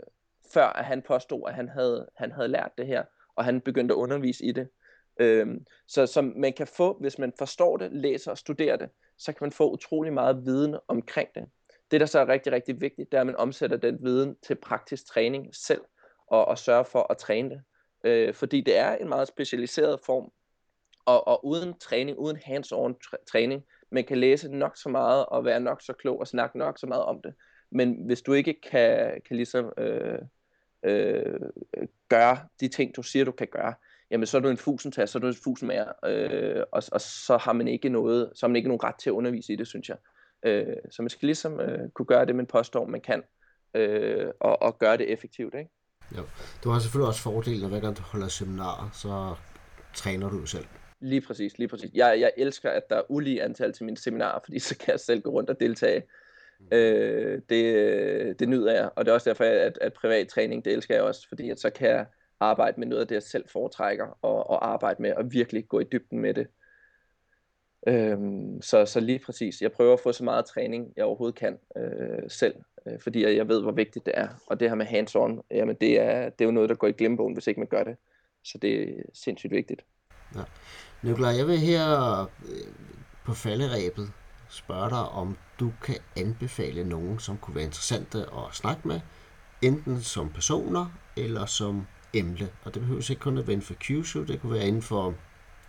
før at han påstod, at han havde, han havde lært det her, og han begyndte at undervise i det. Øh, så som man kan få, hvis man forstår det, læser og studerer det, så kan man få utrolig meget viden omkring det. Det, der så er rigtig, rigtig vigtigt, det er, at man omsætter den viden til praktisk træning selv, og, og sørger for at træne det. Øh, fordi det er en meget specialiseret form, og, og uden træning, uden hands-on træning, man kan læse nok så meget, og være nok så klog, og snakke nok så meget om det. Men hvis du ikke kan, kan ligesom øh, øh, gøre de ting, du siger, du kan gøre, jamen så er du en fusentast, så er du en fusenmager, øh, og, og så har man ikke noget, så har man ikke nogen ret til at undervise i det, synes jeg. Øh, så man skal ligesom øh, kunne gøre det, man påstår, man kan, øh, og, og gøre det effektivt, ikke? Jo. Du har selvfølgelig også fordelen, at hver gang du holder seminarer, så træner du selv. Lige præcis, lige præcis. Jeg, jeg elsker, at der er ulige antal til mine seminarer, fordi så kan jeg selv gå rundt og deltage. Mm. Øh, det, det nyder jeg, og det er også derfor, at, at privat træning, det elsker jeg også, fordi at så kan jeg arbejde med noget af det, jeg selv foretrækker, og, og arbejde med at virkelig gå i dybden med det. Øhm, så, så lige præcis, jeg prøver at få så meget træning, jeg overhovedet kan øh, selv, øh, fordi jeg, jeg ved, hvor vigtigt det er. Og det her med hands-on, jamen det er, det er jo noget, der går i glemmebogen, hvis ikke man gør det. Så det er sindssygt vigtigt. Ja. Nikolaj, jeg vil her øh, på falderæbet spørge dig, om du kan anbefale nogen, som kunne være interessante at snakke med, enten som personer eller som emne. Og det behøver ikke kun at være inden for Kyushu, det kunne være inden for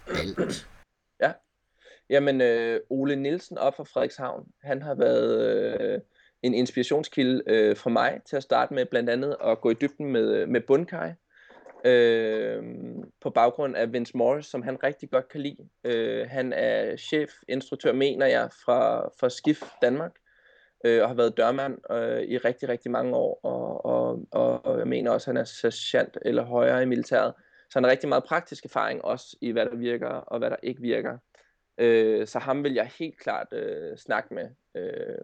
alt. Ja, jamen øh, Ole Nielsen op fra Frederikshavn, han har været øh, en inspirationskilde øh, for mig til at starte med blandt andet at gå i dybden med, øh, med bundkaj øh, på baggrund af Vince Morris, som han rigtig godt kan lide. Øh, han er chef, instruktør, mener jeg, fra, fra Skif Danmark, øh, og har været dørmand øh, i rigtig, rigtig mange år, og, og, og, og jeg mener også, at han er sergeant eller højere i militæret. Så han har rigtig meget praktisk erfaring også i, hvad der virker og hvad der ikke virker. Øh, så ham vil jeg helt klart øh, snakke med. Øh,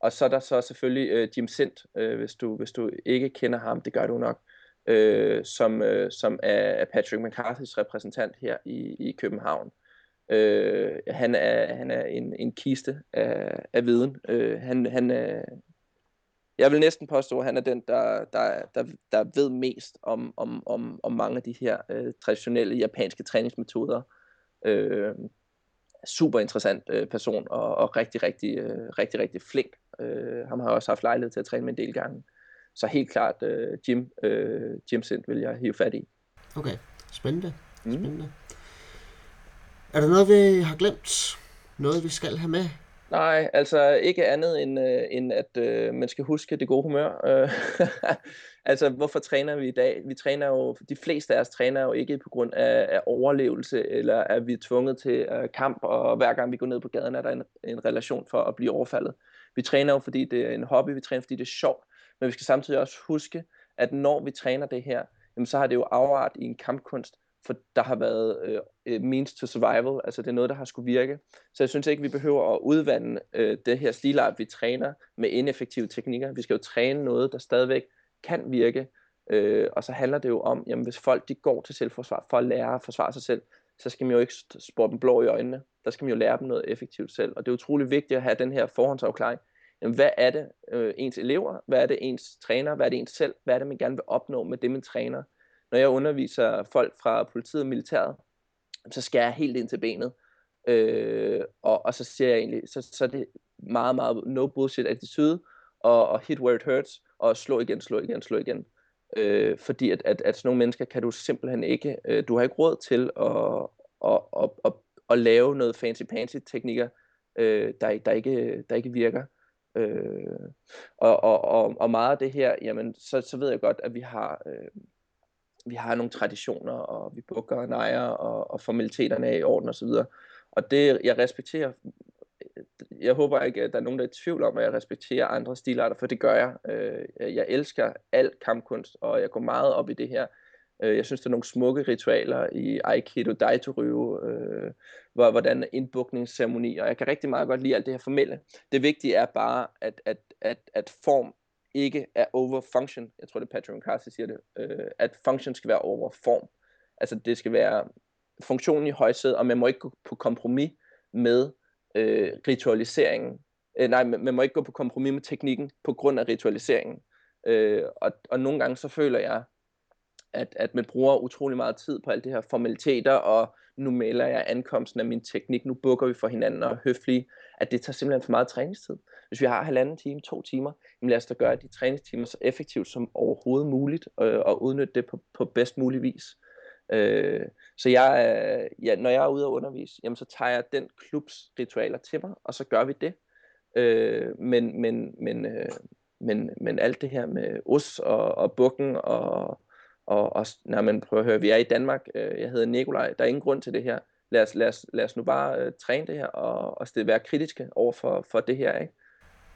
og så er der så selvfølgelig øh, Jim Sint, øh, hvis, du, hvis du ikke kender ham, det gør du nok øh, som, øh, som er Patrick McCarthy's repræsentant her i, i København. Øh, han er, han er en, en kiste af, af viden. Øh, han, han er, jeg vil næsten påstå, at han er den, der, der, der, der ved mest om, om, om, om mange af de her øh, traditionelle japanske træningsmetoder. Øh, super interessant øh, person og, og rigtig, rigtig, øh, rigtig, rigtig flink. Øh, ham har også haft lejlighed til at træne med en del gange. Så helt klart uh, Jim, uh, Jim Sint vil jeg hive fat i. Okay, spændende. Mm. Er der noget, vi har glemt? Noget, vi skal have med? Nej, altså ikke andet end, øh, end at øh, man skal huske det gode humør. Øh, altså, hvorfor træner vi i dag? Vi træner jo, de fleste af os træner jo ikke på grund af, af overlevelse, eller at vi er tvunget til øh, kamp, og hver gang vi går ned på gaden, er der en, en relation for at blive overfaldet. Vi træner jo, fordi det er en hobby, vi træner, fordi det er sjovt, men vi skal samtidig også huske, at når vi træner det her, jamen så har det jo afart i en kampkunst, for der har været øh, øh, means to survival, altså det er noget, der har skulle virke. Så jeg synes ikke, vi behøver at udvande øh, det her stilart, vi træner med ineffektive teknikker. Vi skal jo træne noget, der stadigvæk kan virke, øh, og så handler det jo om, jamen hvis folk de går til selvforsvar for at lære at forsvare sig selv, så skal man jo ikke spore dem blå i øjnene. Der skal man jo lære dem noget effektivt selv. Og det er utrolig vigtigt at have den her forhåndsafklaring jamen, hvad er det øh, ens elever, hvad er det ens træner, hvad er det ens selv, hvad er det man gerne vil opnå med det man træner. Når jeg underviser folk fra politiet og militæret, så skærer jeg helt ind til benet, øh, og, og så siger jeg egentlig, så, så er det meget, meget no bullshit attitude, og, og hit where it hurts, og slå igen, slå igen, slå igen. Øh, fordi at, at, at sådan nogle mennesker kan du simpelthen ikke, øh, du har ikke råd til at, at, at, at, at lave noget fancy-pansy teknikker, øh, der, der, ikke, der ikke virker. Øh, og, og, og, og meget af det her, jamen, så, så ved jeg godt, at vi har, øh, vi har nogle traditioner, og vi bukker og nejer, og, og formaliteterne er i orden osv. Og, og det, jeg respekterer, øh, jeg håber ikke, at der er nogen, der er i tvivl om, at jeg respekterer andre stilarter, for det gør jeg. Øh, jeg elsker al kampkunst, og jeg går meget op i det her. Øh, jeg synes, der er nogle smukke ritualer i Aikido, Daito øh, hvor, hvordan indbukningsceremonier. og jeg kan rigtig meget godt lide alt det her formelle. Det vigtige er bare, at, at, at, at form ikke er over function. Jeg tror, det er Patrick McCarthy siger det. Øh, at function skal være over form. Altså, det skal være funktionen i højsædet, og man må ikke gå på kompromis med øh, ritualiseringen. Øh, nej, man man må ikke gå på kompromis med teknikken på grund af ritualiseringen. Øh, og, og nogle gange så føler jeg, at, at man bruger utrolig meget tid på alt det her formaliteter, og nu melder jeg ankomsten af min teknik, nu bukker vi for hinanden og er høflige, at det tager simpelthen for meget træningstid. Hvis vi har halvanden time, to timer, jamen lad os da gøre de træningstimer så effektivt som overhovedet muligt, øh, og udnytte det på, på bedst mulig vis. Øh, så jeg, ja, når jeg er ude og undervise, jamen så tager jeg den klubs ritualer til mig, og så gør vi det. Øh, men, men, men, øh, men, men alt det her med os og, og bukken og, og, og når man prøver at høre, vi er i Danmark, øh, jeg hedder Nikolaj, der er ingen grund til det her. Lad os, lad os, lad os nu bare øh, træne det her og, og være kritiske over for, for det her. Ikke?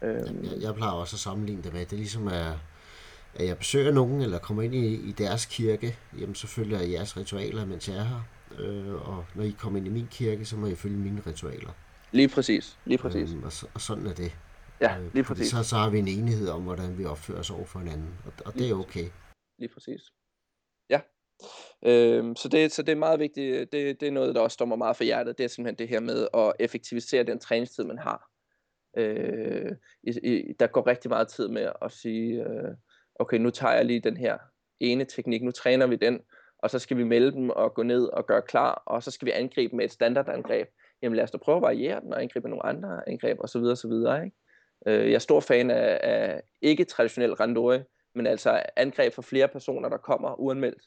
Øhm. Jeg, jeg plejer også at sammenligne det med, det ligesom er, at jeg besøger nogen, eller kommer ind i, i deres kirke, jamen så følger jeg jeres ritualer, mens jeg er her. Øh, og når I kommer ind i min kirke, så må jeg følge mine ritualer. Lige præcis, lige præcis. Øhm, og, og sådan er det. Ja, lige præcis. Så, så har vi en enighed om, hvordan vi opfører os over for hinanden, og, og det er okay. Lige præcis. Ja. Øhm, så, det, så det er meget vigtigt, det, det er noget, der også står mig meget for hjertet, det er simpelthen det her med at effektivisere den træningstid, man har. Øh, i, i, der går rigtig meget tid med at sige, øh, okay, nu tager jeg lige den her ene teknik, nu træner vi den, og så skal vi melde dem og gå ned og gøre klar, og så skal vi angribe med et standardangreb. Jamen lad os da prøve at variere den og angribe nogle andre angreb osv. osv. Ikke? Øh, jeg er stor fan af, af ikke-traditionel randori, men altså angreb fra flere personer, der kommer uanmeldt.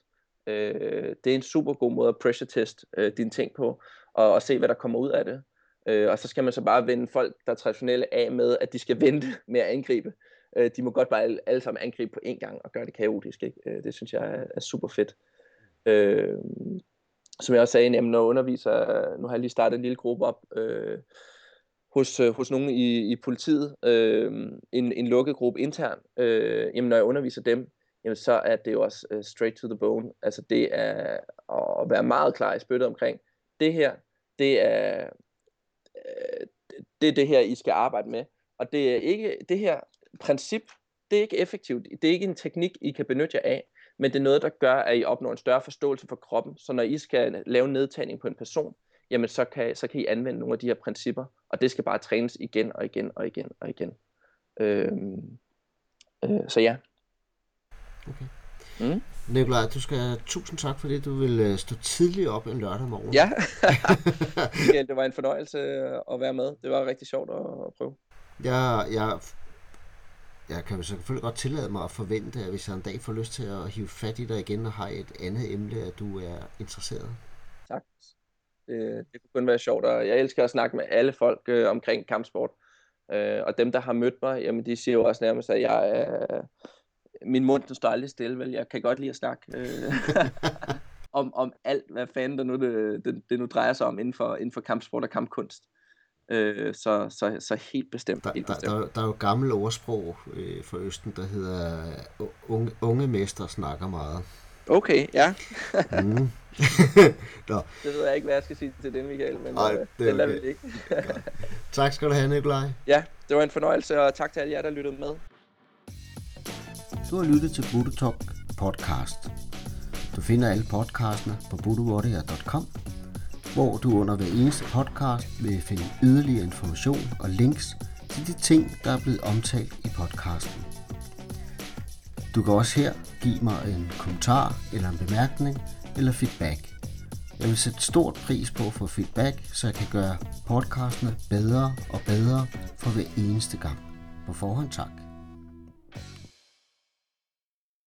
Øh, det er en super god måde at pressure test øh, dine ting på, og, og se, hvad der kommer ud af det. Øh, og så skal man så bare vende folk, der er traditionelle af med, at de skal vente med at angribe. Øh, de må godt bare alle, alle sammen angribe på én gang og gøre det kaotisk. Ikke? Øh, det synes jeg er, er super fedt. Øh, som jeg også sagde, jamen, når jeg underviser, nu har jeg lige startet en lille gruppe op øh, hos, øh, hos nogen i, i politiet, øh, en, en lukket gruppe intern, øh, jamen når jeg underviser dem, jamen så er det jo også uh, straight to the bone. Altså det er at være meget klar i spyttet omkring, det her, det er, øh, det er det her, I skal arbejde med. Og det er ikke, det her princip, det er ikke effektivt. Det er ikke en teknik, I kan benytte jer af men det er noget, der gør, at I opnår en større forståelse for kroppen. Så når I skal lave nedtagning på en person, jamen så kan, så kan I anvende nogle af de her principper, og det skal bare trænes igen og igen og igen og igen. Øhm, øh, så ja. Okay. Mm. Nikolaj, du skal tusind tak for det, du vil øh, stå tidligt op en lørdag morgen. Ja, ja det var en fornøjelse at være med. Det var rigtig sjovt at prøve. Jeg, jeg jeg kan selvfølgelig godt tillade mig at forvente, at hvis jeg en dag får lyst til at hive fat i dig igen og har et andet emne, at du er interesseret. Tak. Det, det kunne kun være sjovt, og jeg elsker at snakke med alle folk øh, omkring kampsport. Øh, og dem, der har mødt mig, jamen, de siger jo også nærmest, at jeg er... min mund den står aldrig stille, vel? Jeg kan godt lide at snakke øh, om, om alt, hvad fanden det nu, det, det, det nu drejer sig om inden for, inden for kampsport og kampkunst. Øh, så, så, så helt bestemt. Der, helt bestemt. Der, der, der er jo gammel ordsprog øh, for Østen, der hedder, unge, unge mester snakker meget. Okay, ja. mm. Nå. Det ved jeg ikke, hvad jeg skal sige til det, Michael, men Ej, øh, det, det okay. vi ikke. tak skal du have, Nikolaj. Ja, det var en fornøjelse, og tak til alle jer, der lyttede med. Du har lyttet til Budo Talk podcast. Du finder alle podcastene på budowarrior.com hvor du under hver eneste podcast vil finde yderligere information og links til de ting, der er blevet omtalt i podcasten. Du kan også her give mig en kommentar eller en bemærkning eller feedback. Jeg vil sætte stort pris på at få feedback, så jeg kan gøre podcastene bedre og bedre for hver eneste gang. På forhånd tak.